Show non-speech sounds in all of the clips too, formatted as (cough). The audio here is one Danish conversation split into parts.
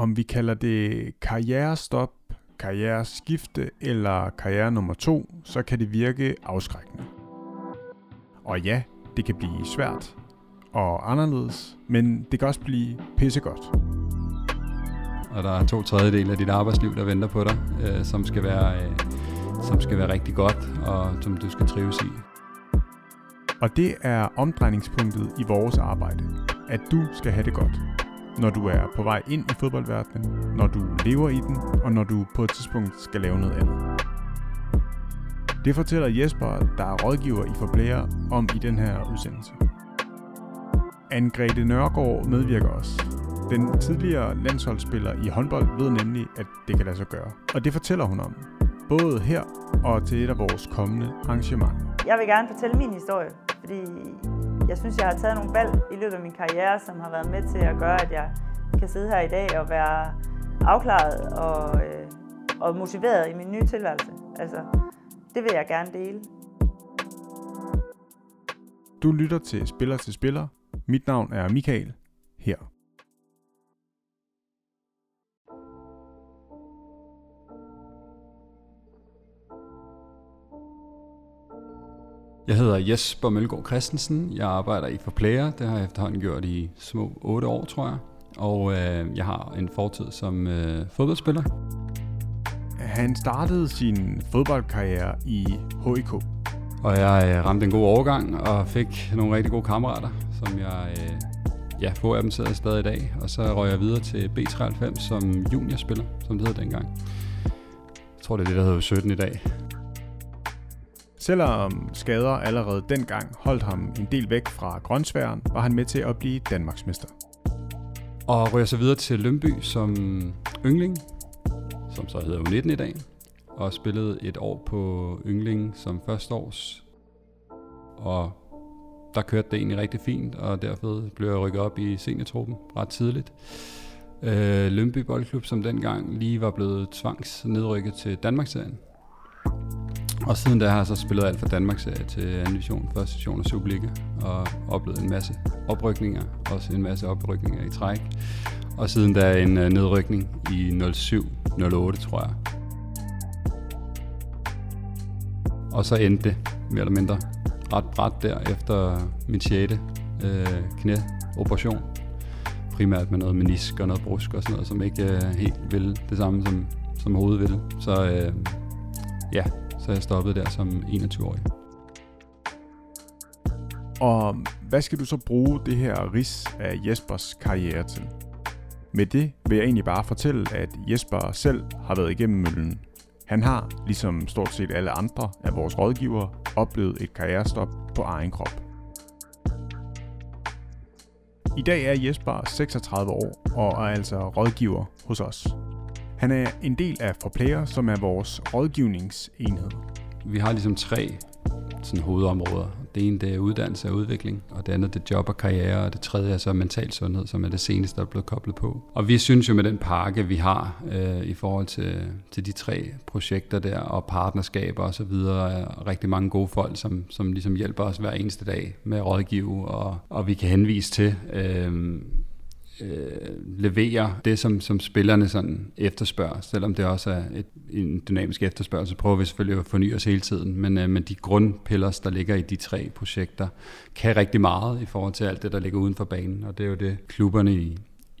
Om vi kalder det karrierestop, karriereskifte eller karriere nummer to, så kan det virke afskrækkende. Og ja, det kan blive svært og anderledes, men det kan også blive pissegodt. Og der er to tredjedel af dit arbejdsliv, der venter på dig, øh, som, skal være, øh, som skal være rigtig godt, og som du skal trives i. Og det er omdrejningspunktet i vores arbejde, at du skal have det godt. Når du er på vej ind i fodboldverdenen, når du lever i den, og når du på et tidspunkt skal lave noget andet. Det fortæller Jesper, der er rådgiver i Forplayer, om i den her udsendelse. Anne-Grethe Nørgaard medvirker også. Den tidligere landsholdsspiller i håndbold ved nemlig, at det kan lade sig gøre. Og det fortæller hun om. Både her og til et af vores kommende arrangementer. Jeg vil gerne fortælle min historie, fordi jeg synes, jeg har taget nogle valg i løbet af min karriere, som har været med til at gøre, at jeg kan sidde her i dag og være afklaret og, øh, og motiveret i min nye tilværelse. Altså, det vil jeg gerne dele. Du lytter til Spiller til Spiller. Mit navn er Michael. Jeg hedder Jesper Mølgaard Christensen. Jeg arbejder i Forplayer. Det har jeg efterhånden gjort i små 8 år, tror jeg. Og øh, jeg har en fortid som øh, fodboldspiller. Han startede sin fodboldkarriere i HIK. Og jeg øh, ramte en god overgang og fik nogle rigtig gode kammerater, som jeg... Øh, ja, få af dem sidder stadig i dag. Og så røg jeg videre til B93 som juniorspiller, som det hed dengang. Jeg tror, det er det, der hedder 17 i dag. Selvom skader allerede dengang holdt ham en del væk fra grønsværen, var han med til at blive Danmarksmester. Og ryger så videre til Lønby som yngling, som så hedder U19 i dag, og spillede et år på yngling som førsteårs. Og der kørte det egentlig rigtig fint, og derfor blev jeg rykket op i seniortruppen ret tidligt. Øh, Lønby Boldklub, som dengang lige var blevet tvangs nedrykket til Danmarksserien. Og siden da har jeg så spillet alt fra Danmarks serie til anden division, første division og Superliga, og oplevet en masse oprykninger, også en masse oprykninger i træk. Og siden da en øh, nedrykning i 07-08, tror jeg. Og så endte det mere eller mindre ret bræt der efter min 6. Øh, knæoperation. Primært med noget menisk og noget brusk og sådan noget, som ikke øh, helt ville det samme som, som hovedet ville. Så øh, ja, så jeg stoppede der som 21-årig. Og hvad skal du så bruge det her ris af Jespers karriere til? Med det vil jeg egentlig bare fortælle, at Jesper selv har været igennem møllen. Han har, ligesom stort set alle andre af vores rådgivere, oplevet et karrierestop på egen krop. I dag er Jesper 36 år og er altså rådgiver hos os. Han er en del af Forplayer, som er vores rådgivningsenhed. Vi har ligesom tre sådan hovedområder. Det ene det er uddannelse og udvikling, og det andet det er job og karriere, og det tredje er så mental sundhed, som er det seneste, der er blevet koblet på. Og vi synes jo med den pakke, vi har øh, i forhold til, til de tre projekter der, og partnerskaber og så videre, er rigtig mange gode folk, som, som ligesom hjælper os hver eneste dag med at rådgive, og, og vi kan henvise til. Øh, øh, leverer det, som, som spillerne sådan efterspørger, selvom det også er et, en dynamisk efterspørgsel, prøver vi selvfølgelig at forny os hele tiden, men, øh, men de grundpillers, der ligger i de tre projekter, kan rigtig meget i forhold til alt det, der ligger uden for banen, og det er jo det, klubberne i,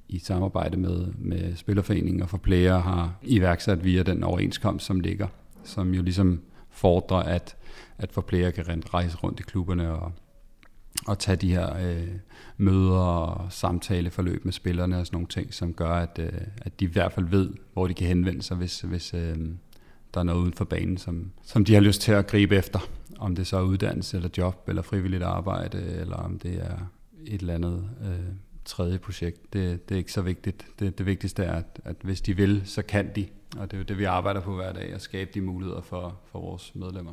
i samarbejde med, med Spillerforeningen og for player har iværksat via den overenskomst, som ligger, som jo ligesom fordrer, at, at for player kan rejse rundt i klubberne og, og tage de her øh, møder og samtaleforløb med spillerne og sådan nogle ting, som gør, at, øh, at de i hvert fald ved, hvor de kan henvende sig, hvis, hvis øh, der er noget uden for banen, som, som de har lyst til at gribe efter. Om det så er uddannelse eller job eller frivilligt arbejde, eller om det er et eller andet øh, tredje projekt. Det, det er ikke så vigtigt. Det, det vigtigste er, at, at hvis de vil, så kan de. Og det er jo det, vi arbejder på hver dag, at skabe de muligheder for, for vores medlemmer.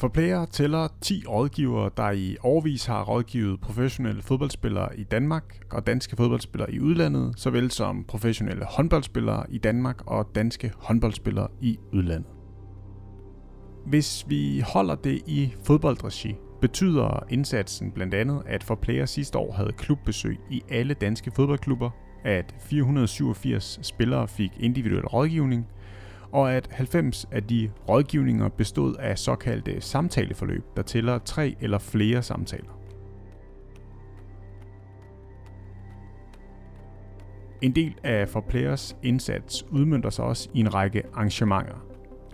For Player tæller 10 rådgivere, der i årvis har rådgivet professionelle fodboldspillere i Danmark og danske fodboldspillere i udlandet, såvel som professionelle håndboldspillere i Danmark og danske håndboldspillere i udlandet. Hvis vi holder det i fodboldregi, betyder indsatsen blandt andet, at for player sidste år havde klubbesøg i alle danske fodboldklubber, at 487 spillere fik individuel rådgivning, og at 90 af de rådgivninger bestod af såkaldte samtaleforløb, der tæller tre eller flere samtaler. En del af For Players indsats udmyndter sig også i en række arrangementer.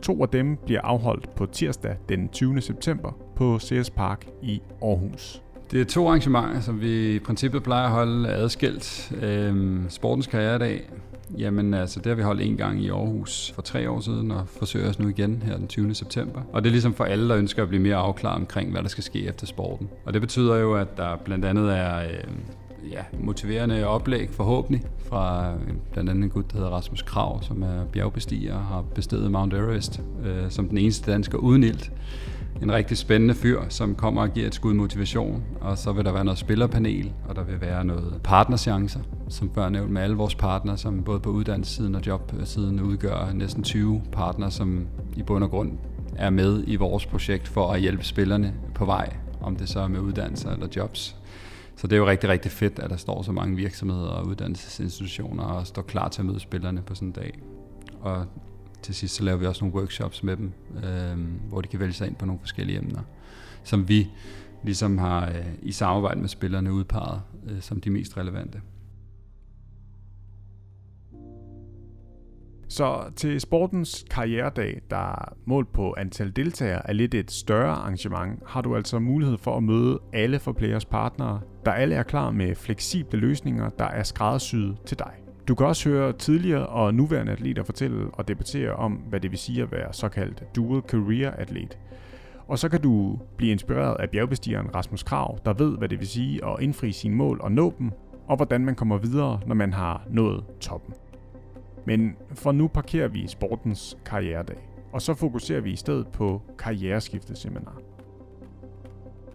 To af dem bliver afholdt på tirsdag den 20. september på CS Park i Aarhus. Det er to arrangementer, som vi i princippet plejer at holde adskilt. Øhm, sportens karrieredag, jamen altså det har vi holdt en gang i Aarhus for tre år siden, og forsøger os nu igen her den 20. september. Og det er ligesom for alle, der ønsker at blive mere afklaret omkring, hvad der skal ske efter sporten. Og det betyder jo, at der blandt andet er øh, ja, motiverende oplæg forhåbentlig fra øh, blandt andet en gut, der hedder Rasmus Krav, som er bjergbestiger og har bestedet Mount Everest øh, som den eneste dansker uden ilt. En rigtig spændende fyr, som kommer og giver et skud motivation. Og så vil der være noget spillerpanel, og der vil være noget partnerchancer, som før nævnt med alle vores partnere, som både på uddannelsessiden og jobsiden udgør næsten 20 partnere, som i bund og grund er med i vores projekt for at hjælpe spillerne på vej, om det så er med uddannelser eller jobs. Så det er jo rigtig, rigtig fedt, at der står så mange virksomheder og uddannelsesinstitutioner og står klar til at møde spillerne på sådan en dag. Og til sidst så laver vi også nogle workshops med dem, øh, hvor de kan vælge sig ind på nogle forskellige emner, som vi ligesom har øh, i samarbejde med spillerne udpeget øh, som de mest relevante. Så til sportens karrieredag, der målt på antal deltagere er lidt et større arrangement, har du altså mulighed for at møde alle for players partnere, der alle er klar med fleksible løsninger, der er skræddersyet til dig. Du kan også høre tidligere og nuværende atleter fortælle og debattere om, hvad det vil sige at være såkaldt dual career atlet. Og så kan du blive inspireret af bjergbestigeren Rasmus Krav, der ved, hvad det vil sige at indfri sine mål og nå dem, og hvordan man kommer videre, når man har nået toppen. Men for nu parkerer vi sportens karrieredag, og så fokuserer vi i stedet på karriereskifteseminar.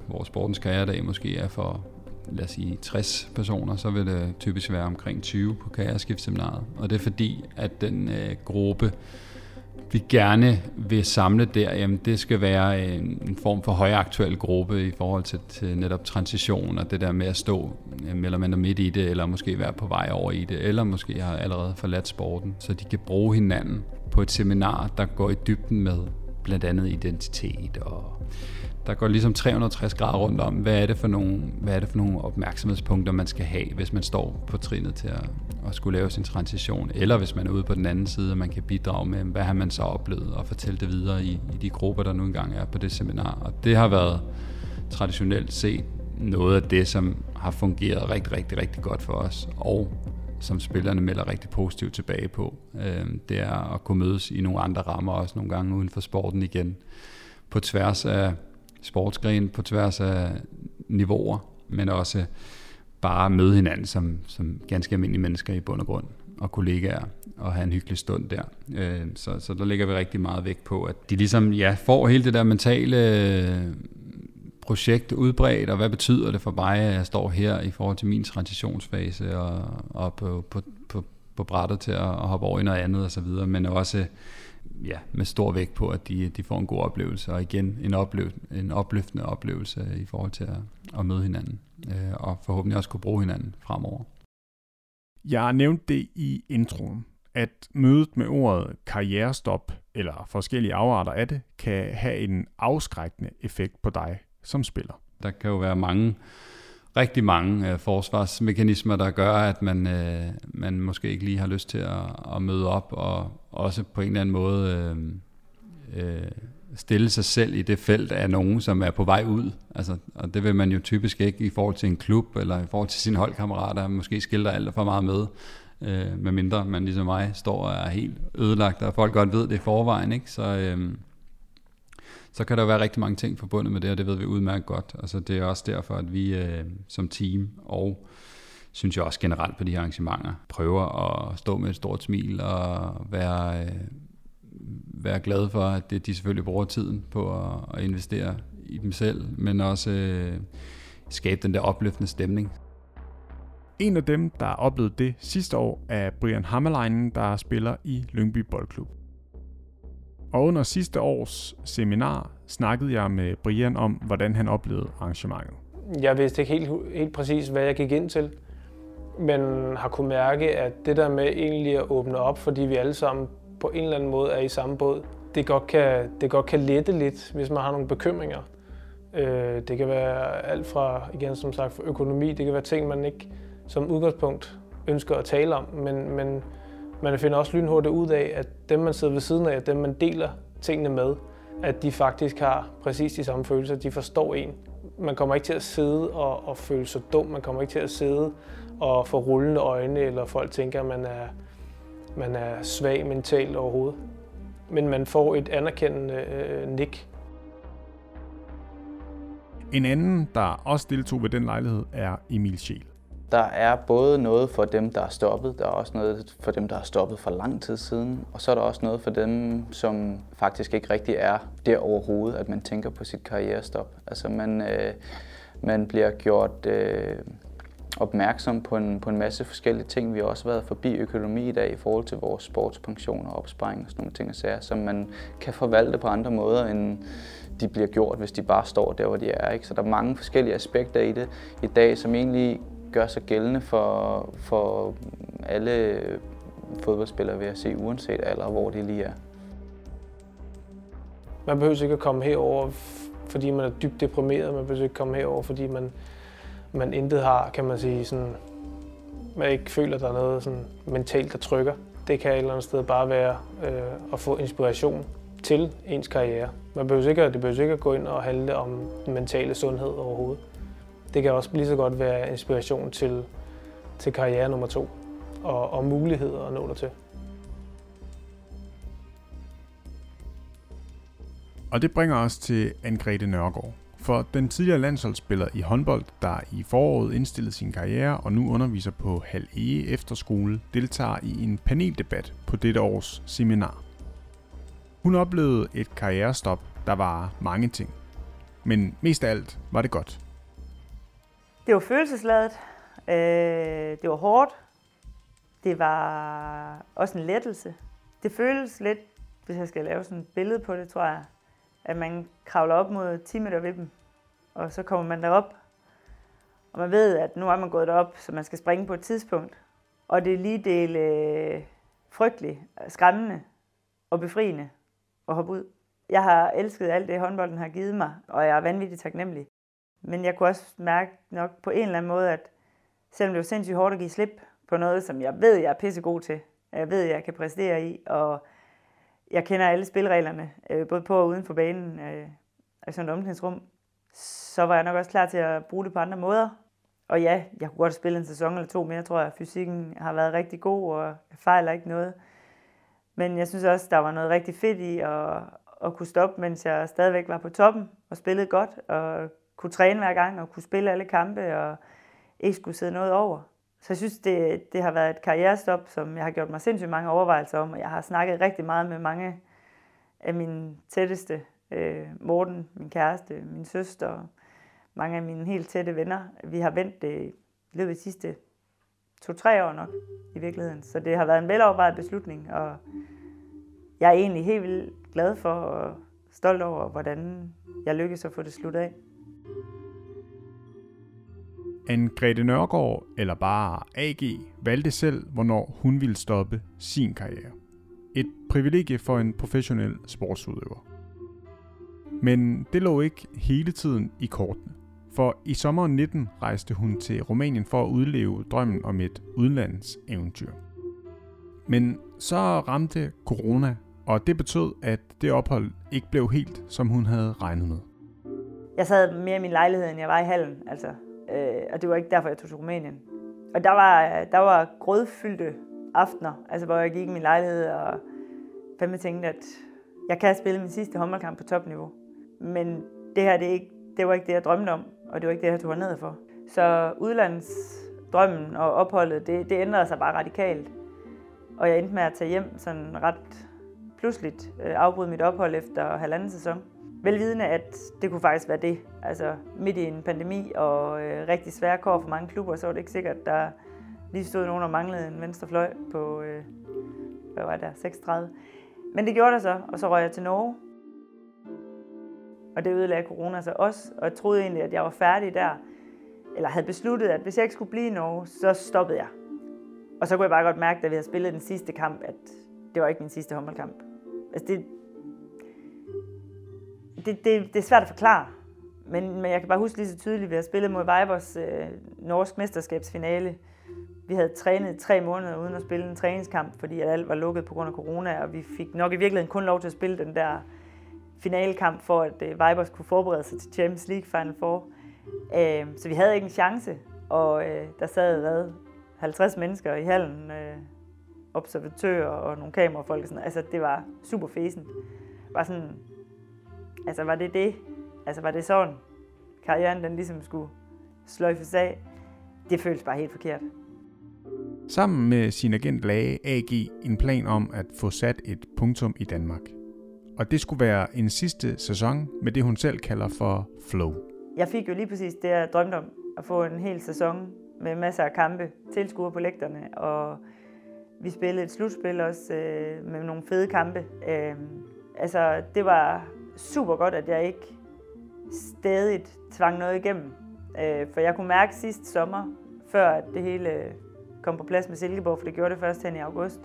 Hvor sportens karrieredag måske er for lad os sige 60 personer, så vil det typisk være omkring 20 på karriereskiftseminaret. Og det er fordi, at den øh, gruppe, vi gerne vil samle der, jamen det skal være en, en form for højaktuel gruppe i forhold til, til netop transition og det der med at stå øh, eller mindre midt i det, eller måske være på vej over i det, eller måske har allerede forladt sporten, så de kan bruge hinanden på et seminar, der går i dybden med blandt andet identitet og der går ligesom 360 grader rundt om, hvad er det for nogle, hvad er det for nogle opmærksomhedspunkter, man skal have, hvis man står på trinet til at, at skulle lave sin transition, eller hvis man er ude på den anden side, og man kan bidrage med, hvad har man så oplevet, og fortælle det videre i, i de grupper, der nu engang er på det seminar. Og det har været traditionelt set noget af det, som har fungeret rigtig, rigtig, rigtig godt for os, og som spillerne melder rigtig positivt tilbage på. Øh, det er at kunne mødes i nogle andre rammer, også nogle gange uden for sporten igen, på tværs af sportsgren på tværs af niveauer, men også bare møde hinanden som, som ganske almindelige mennesker i bund og grund, og kollegaer, og have en hyggelig stund der. Øh, så, så der ligger vi rigtig meget vægt på, at de ligesom ja, får hele det der mentale øh, projekt udbredt, og hvad betyder det for mig, at jeg står her i forhold til min transitionsfase, og, og på, på, på, på brættet til at, at hoppe over i noget andet osv., men også ja, med stor vægt på, at de, de får en god oplevelse, og igen en, oplev, en opløftende oplevelse i forhold til at, at møde hinanden, øh, og forhåbentlig også kunne bruge hinanden fremover. Jeg nævnte det i introen, at mødet med ordet karrierestop, eller forskellige afarter af det, kan have en afskrækkende effekt på dig som spiller. Der kan jo være mange rigtig mange øh, forsvarsmekanismer, der gør, at man, øh, man måske ikke lige har lyst til at, at møde op, og også på en eller anden måde øh, øh, stille sig selv i det felt af nogen, som er på vej ud. Altså, og det vil man jo typisk ikke i forhold til en klub, eller i forhold til sine holdkammerater, måske skilter alt for meget med, øh, medmindre man ligesom mig står og er helt ødelagt, og folk godt ved det i forvejen. Ikke? Så, øh, så kan der være rigtig mange ting forbundet med det, og det ved vi udmærket godt. Altså, det er også derfor, at vi øh, som team og synes jeg også generelt på de her arrangementer, prøver at stå med et stort smil og være, øh, være glad for, at det, de selvfølgelig bruger tiden på at, at investere i dem selv, men også øh, skabe den der opløftende stemning. En af dem, der oplevede det sidste år, er Brian Hammerleinen, der spiller i Lyngby Boldklub. Og under sidste års seminar snakkede jeg med Brian om, hvordan han oplevede arrangementet. Jeg vidste ikke helt, helt præcis, hvad jeg gik ind til, men har kunne mærke, at det der med egentlig at åbne op, fordi vi alle sammen på en eller anden måde er i samme båd, det godt kan, det godt kan lette lidt, hvis man har nogle bekymringer. Øh, det kan være alt fra, igen som sagt, for økonomi, det kan være ting, man ikke som udgangspunkt ønsker at tale om, men, men man finder også lynhurtigt ud af, at dem, man sidder ved siden af, dem, man deler tingene med, at de faktisk har præcis de samme følelser. De forstår en. Man kommer ikke til at sidde og, og føle sig dum. Man kommer ikke til at sidde og få rullende øjne, eller folk tænker, at man er, man er svag mentalt overhovedet. Men man får et anerkendende øh, nik. En anden, der også deltog ved den lejlighed, er Emil Schiel. Der er både noget for dem, der er stoppet, der er også noget for dem, der er stoppet for lang tid siden, og så er der også noget for dem, som faktisk ikke rigtig er der overhovedet, at man tænker på sit karrierestop. Altså man, øh, man bliver gjort øh, opmærksom på en, på en masse forskellige ting. Vi har også været forbi økonomi i dag i forhold til vores sportspension og opsparing og sådan nogle ting og sager, som man kan forvalte på andre måder, end de bliver gjort, hvis de bare står der, hvor de er. Ikke? Så der er mange forskellige aspekter i det i dag, som egentlig gør sig gældende for, for alle fodboldspillere, vil jeg sige, uanset alder, hvor de lige er. Man behøver ikke at komme herover, fordi man er dybt deprimeret. Man behøver ikke komme herover, fordi man, man intet har, kan man sige, sådan, man ikke føler, at der er noget sådan mentalt, der trykker. Det kan et eller andet sted bare være øh, at få inspiration til ens karriere. Man behøver ikke, det behøver ikke at gå ind og handle om den mentale sundhed overhovedet det kan også lige så godt være inspiration til, til karriere nummer to og, og muligheder at nå der til. Og det bringer os til Angrete Nørgaard. For den tidligere landsholdsspiller i håndbold, der i foråret indstillede sin karriere og nu underviser på Hal Ege Efterskole, deltager i en paneldebat på dette års seminar. Hun oplevede et karrierestop, der var mange ting. Men mest af alt var det godt. Det var følelsesladet. Øh, det var hårdt. Det var også en lettelse. Det føles lidt, hvis jeg skal lave sådan et billede på det, tror jeg, at man kravler op mod 10 meter ved dem, og så kommer man derop, og man ved, at nu er man gået derop, så man skal springe på et tidspunkt. Og det er lige del øh, frygteligt, skræmmende og befriende at hoppe ud. Jeg har elsket alt det, håndbolden har givet mig, og jeg er vanvittigt taknemmelig. Men jeg kunne også mærke nok på en eller anden måde, at selvom det var sindssygt hårdt at give slip på noget, som jeg ved, jeg er pissegod til, jeg ved, jeg kan præstere i, og jeg kender alle spilreglerne, øh, både på og uden for banen, øh, i sådan et omklædningsrum, så var jeg nok også klar til at bruge det på andre måder. Og ja, jeg kunne godt spille en sæson eller to mere, tror jeg. Fysikken har været rigtig god, og jeg fejler ikke noget. Men jeg synes også, der var noget rigtig fedt i at, at kunne stoppe, mens jeg stadigvæk var på toppen og spillede godt, og kunne træne hver gang og kunne spille alle kampe og ikke skulle sidde noget over. Så jeg synes, det, det har været et karrierestop, som jeg har gjort mig sindssygt mange overvejelser om, og jeg har snakket rigtig meget med mange af mine tætteste. Øh, Morten, min kæreste, min søster, mange af mine helt tætte venner. Vi har vendt det i løbet af de sidste to-tre år nok i virkeligheden. Så det har været en velovervejet beslutning, og jeg er egentlig helt vildt glad for og stolt over, hvordan jeg lykkedes at få det slut af. Anne Grete Nørgaard, eller bare AG, valgte selv, hvornår hun ville stoppe sin karriere. Et privilegie for en professionel sportsudøver. Men det lå ikke hele tiden i kortene. For i sommeren 19 rejste hun til Rumænien for at udleve drømmen om et udlandseventyr. Men så ramte corona, og det betød, at det ophold ikke blev helt, som hun havde regnet med. Jeg sad mere i min lejlighed, end jeg var i hallen. Altså, Øh, og det var ikke derfor, jeg tog til Rumænien. Og der var, der var grødfyldte aftener, altså hvor jeg gik i min lejlighed og fandme tænkte, at jeg kan spille min sidste håndboldkamp på topniveau. Men det her, det, er ikke, det var ikke det, jeg drømte om, og det var ikke det, jeg tog ned for. Så udlandsdrømmen og opholdet, det, det ændrede sig bare radikalt. Og jeg endte med at tage hjem sådan ret pludseligt, øh, afbryde mit ophold efter halvanden sæson. Velvidende, at det kunne faktisk være det. Altså midt i en pandemi og øh, rigtig svære kår for mange klubber, så var det ikke sikkert, at der lige stod nogen og manglede en venstre fløj på, øh, hvad var det, 36. Men det gjorde der så, og så røg jeg til Norge. Og det ødelagde corona så også, og jeg troede egentlig, at jeg var færdig der. Eller havde besluttet, at hvis jeg ikke skulle blive i Norge, så stoppede jeg. Og så kunne jeg bare godt mærke, da vi havde spillet den sidste kamp, at det var ikke min sidste håndboldkamp. Altså det, det, det, det er svært at forklare, men, men jeg kan bare huske lige så tydeligt, at vi har spillet mod Vibers øh, norsk mesterskabsfinale. Vi havde trænet tre måneder uden at spille en træningskamp, fordi alt var lukket på grund af corona, og vi fik nok i virkeligheden kun lov til at spille den der finalekamp, for at øh, Vibers kunne forberede sig til Champions League Final Four. Øh, så vi havde ikke en chance, og øh, der sad hvad, 50 mennesker i hallen, øh, observatører og nogle kamerafolk. Og sådan. Altså, det var super fæsent. Var sådan, altså, var det det? Altså, var det sådan, karrieren den ligesom skulle sløjfes af? Det føltes bare helt forkert. Sammen med sin agent lagde AG en plan om at få sat et punktum i Danmark. Og det skulle være en sidste sæson med det, hun selv kalder for flow. Jeg fik jo lige præcis det, jeg drømte om, at få en hel sæson med masser af kampe, tilskuere på lægterne, og vi spillede et slutspil også øh, med nogle fede kampe. Øh, altså, det var super godt, at jeg ikke stadig tvang noget igennem. Øh, for jeg kunne mærke sidste sommer, før at det hele øh, kom på plads med Silkeborg, for det gjorde det først hen i august,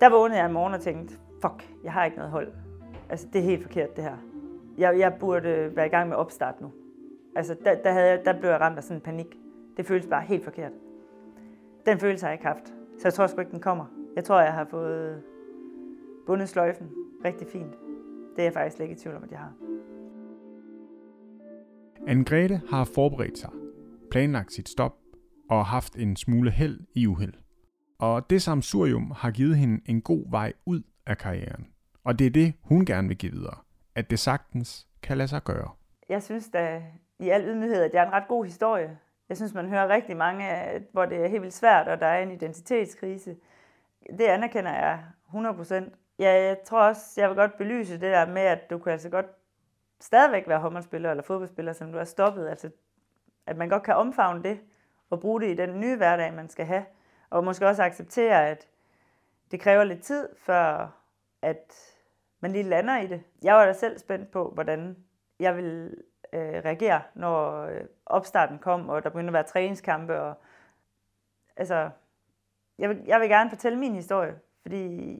der vågnede jeg en morgen og tænkte, fuck, jeg har ikke noget hold. Altså, det er helt forkert, det her. Jeg, jeg burde øh, være i gang med opstart nu. Altså, der, der, havde, jeg, der blev jeg ramt af sådan en panik. Det føles bare helt forkert. Den følelse har jeg ikke haft. Så jeg tror sgu ikke, den kommer. Jeg tror, jeg har fået bundet sløjfen rigtig fint. Det er jeg faktisk ikke i tvivl om, at jeg har. Anne-Grethe har forberedt sig, planlagt sit stop og haft en smule held i uheld. Og det samsurium har givet hende en god vej ud af karrieren. Og det er det, hun gerne vil give videre. At det sagtens kan lade sig gøre. Jeg synes da i al ydmyghed, at det er en ret god historie. Jeg synes, man hører rigtig mange, hvor det er helt vildt svært, og der er en identitetskrise. Det anerkender jeg 100%. Ja, jeg tror også, jeg vil godt belyse det der med, at du kan altså godt stadigvæk være håndboldspiller eller fodboldspiller, som du er stoppet. Altså, at man godt kan omfavne det og bruge det i den nye hverdag, man skal have. Og måske også acceptere, at det kræver lidt tid, før at man lige lander i det. Jeg var da selv spændt på, hvordan jeg ville øh, reagere, når øh, opstarten kom, og der begyndte at være træningskampe. Og, altså, jeg vil, jeg vil gerne fortælle min historie, fordi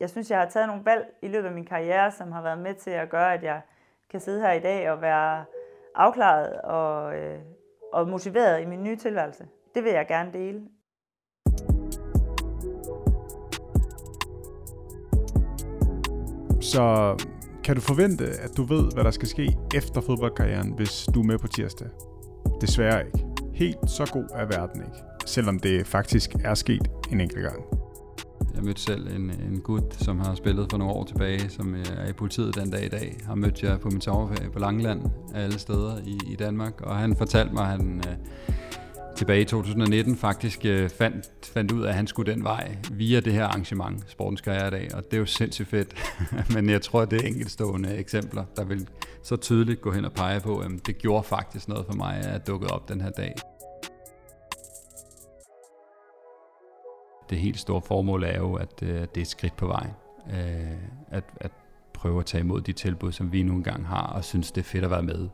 jeg synes, jeg har taget nogle valg i løbet af min karriere, som har været med til at gøre, at jeg kan sidde her i dag og være afklaret og, øh, og motiveret i min nye tilværelse. Det vil jeg gerne dele. Så kan du forvente, at du ved, hvad der skal ske efter fodboldkarrieren, hvis du er med på tirsdag? Desværre ikke. Helt så god er verden ikke, selvom det faktisk er sket en enkelt gang. Jeg mødte selv en, en gut, som har spillet for nogle år tilbage, som øh, er i politiet den dag i dag. Har mødt jeg på min sommerferie på Langland af alle steder i, i Danmark, og han fortalte mig, at han øh, tilbage i 2019 faktisk øh, fandt, fandt ud af, at han skulle den vej via det her arrangement, Sportens Karrieredag, og det er jo sindssygt fedt. (laughs) Men jeg tror, det er enkeltstående eksempler, der vil så tydeligt gå hen og pege på, at det gjorde faktisk noget for mig, at dukke op den her dag. Det helt store formål er jo, at øh, det er et skridt på vej. Øh, at, at prøve at tage imod de tilbud, som vi nu engang har, og synes, det er fedt at være med,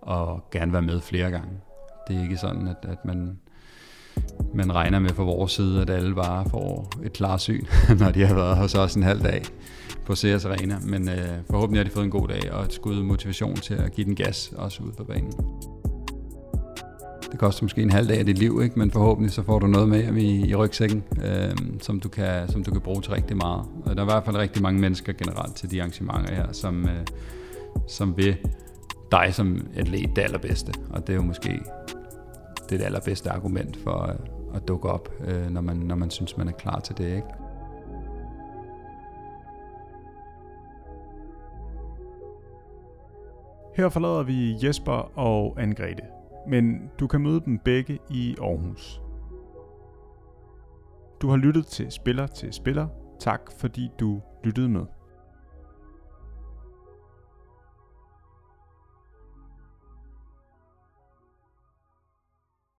og gerne være med flere gange. Det er ikke sådan, at, at man, man regner med fra vores side, at alle bare får et klarsyn, (laughs) når de har været hos os en halv dag på CS Arena. Men øh, forhåbentlig har de fået en god dag og et skud motivation til at give den gas også ud på banen. Det koster måske en halv dag af dit liv, ikke? men forhåbentlig så får du noget med i, i rygsækken, øh, som, du kan, som du kan bruge til rigtig meget. Og der er i hvert fald rigtig mange mennesker generelt til de arrangementer her, som, øh, som vil dig som atlet det allerbedste. Og det er jo måske det, det allerbedste argument for at, at dukke op, øh, når, man, når man synes, man er klar til det. Ikke? Her forlader vi Jesper og Angrete men du kan møde dem begge i Aarhus. Du har lyttet til Spiller til Spiller. Tak fordi du lyttede med.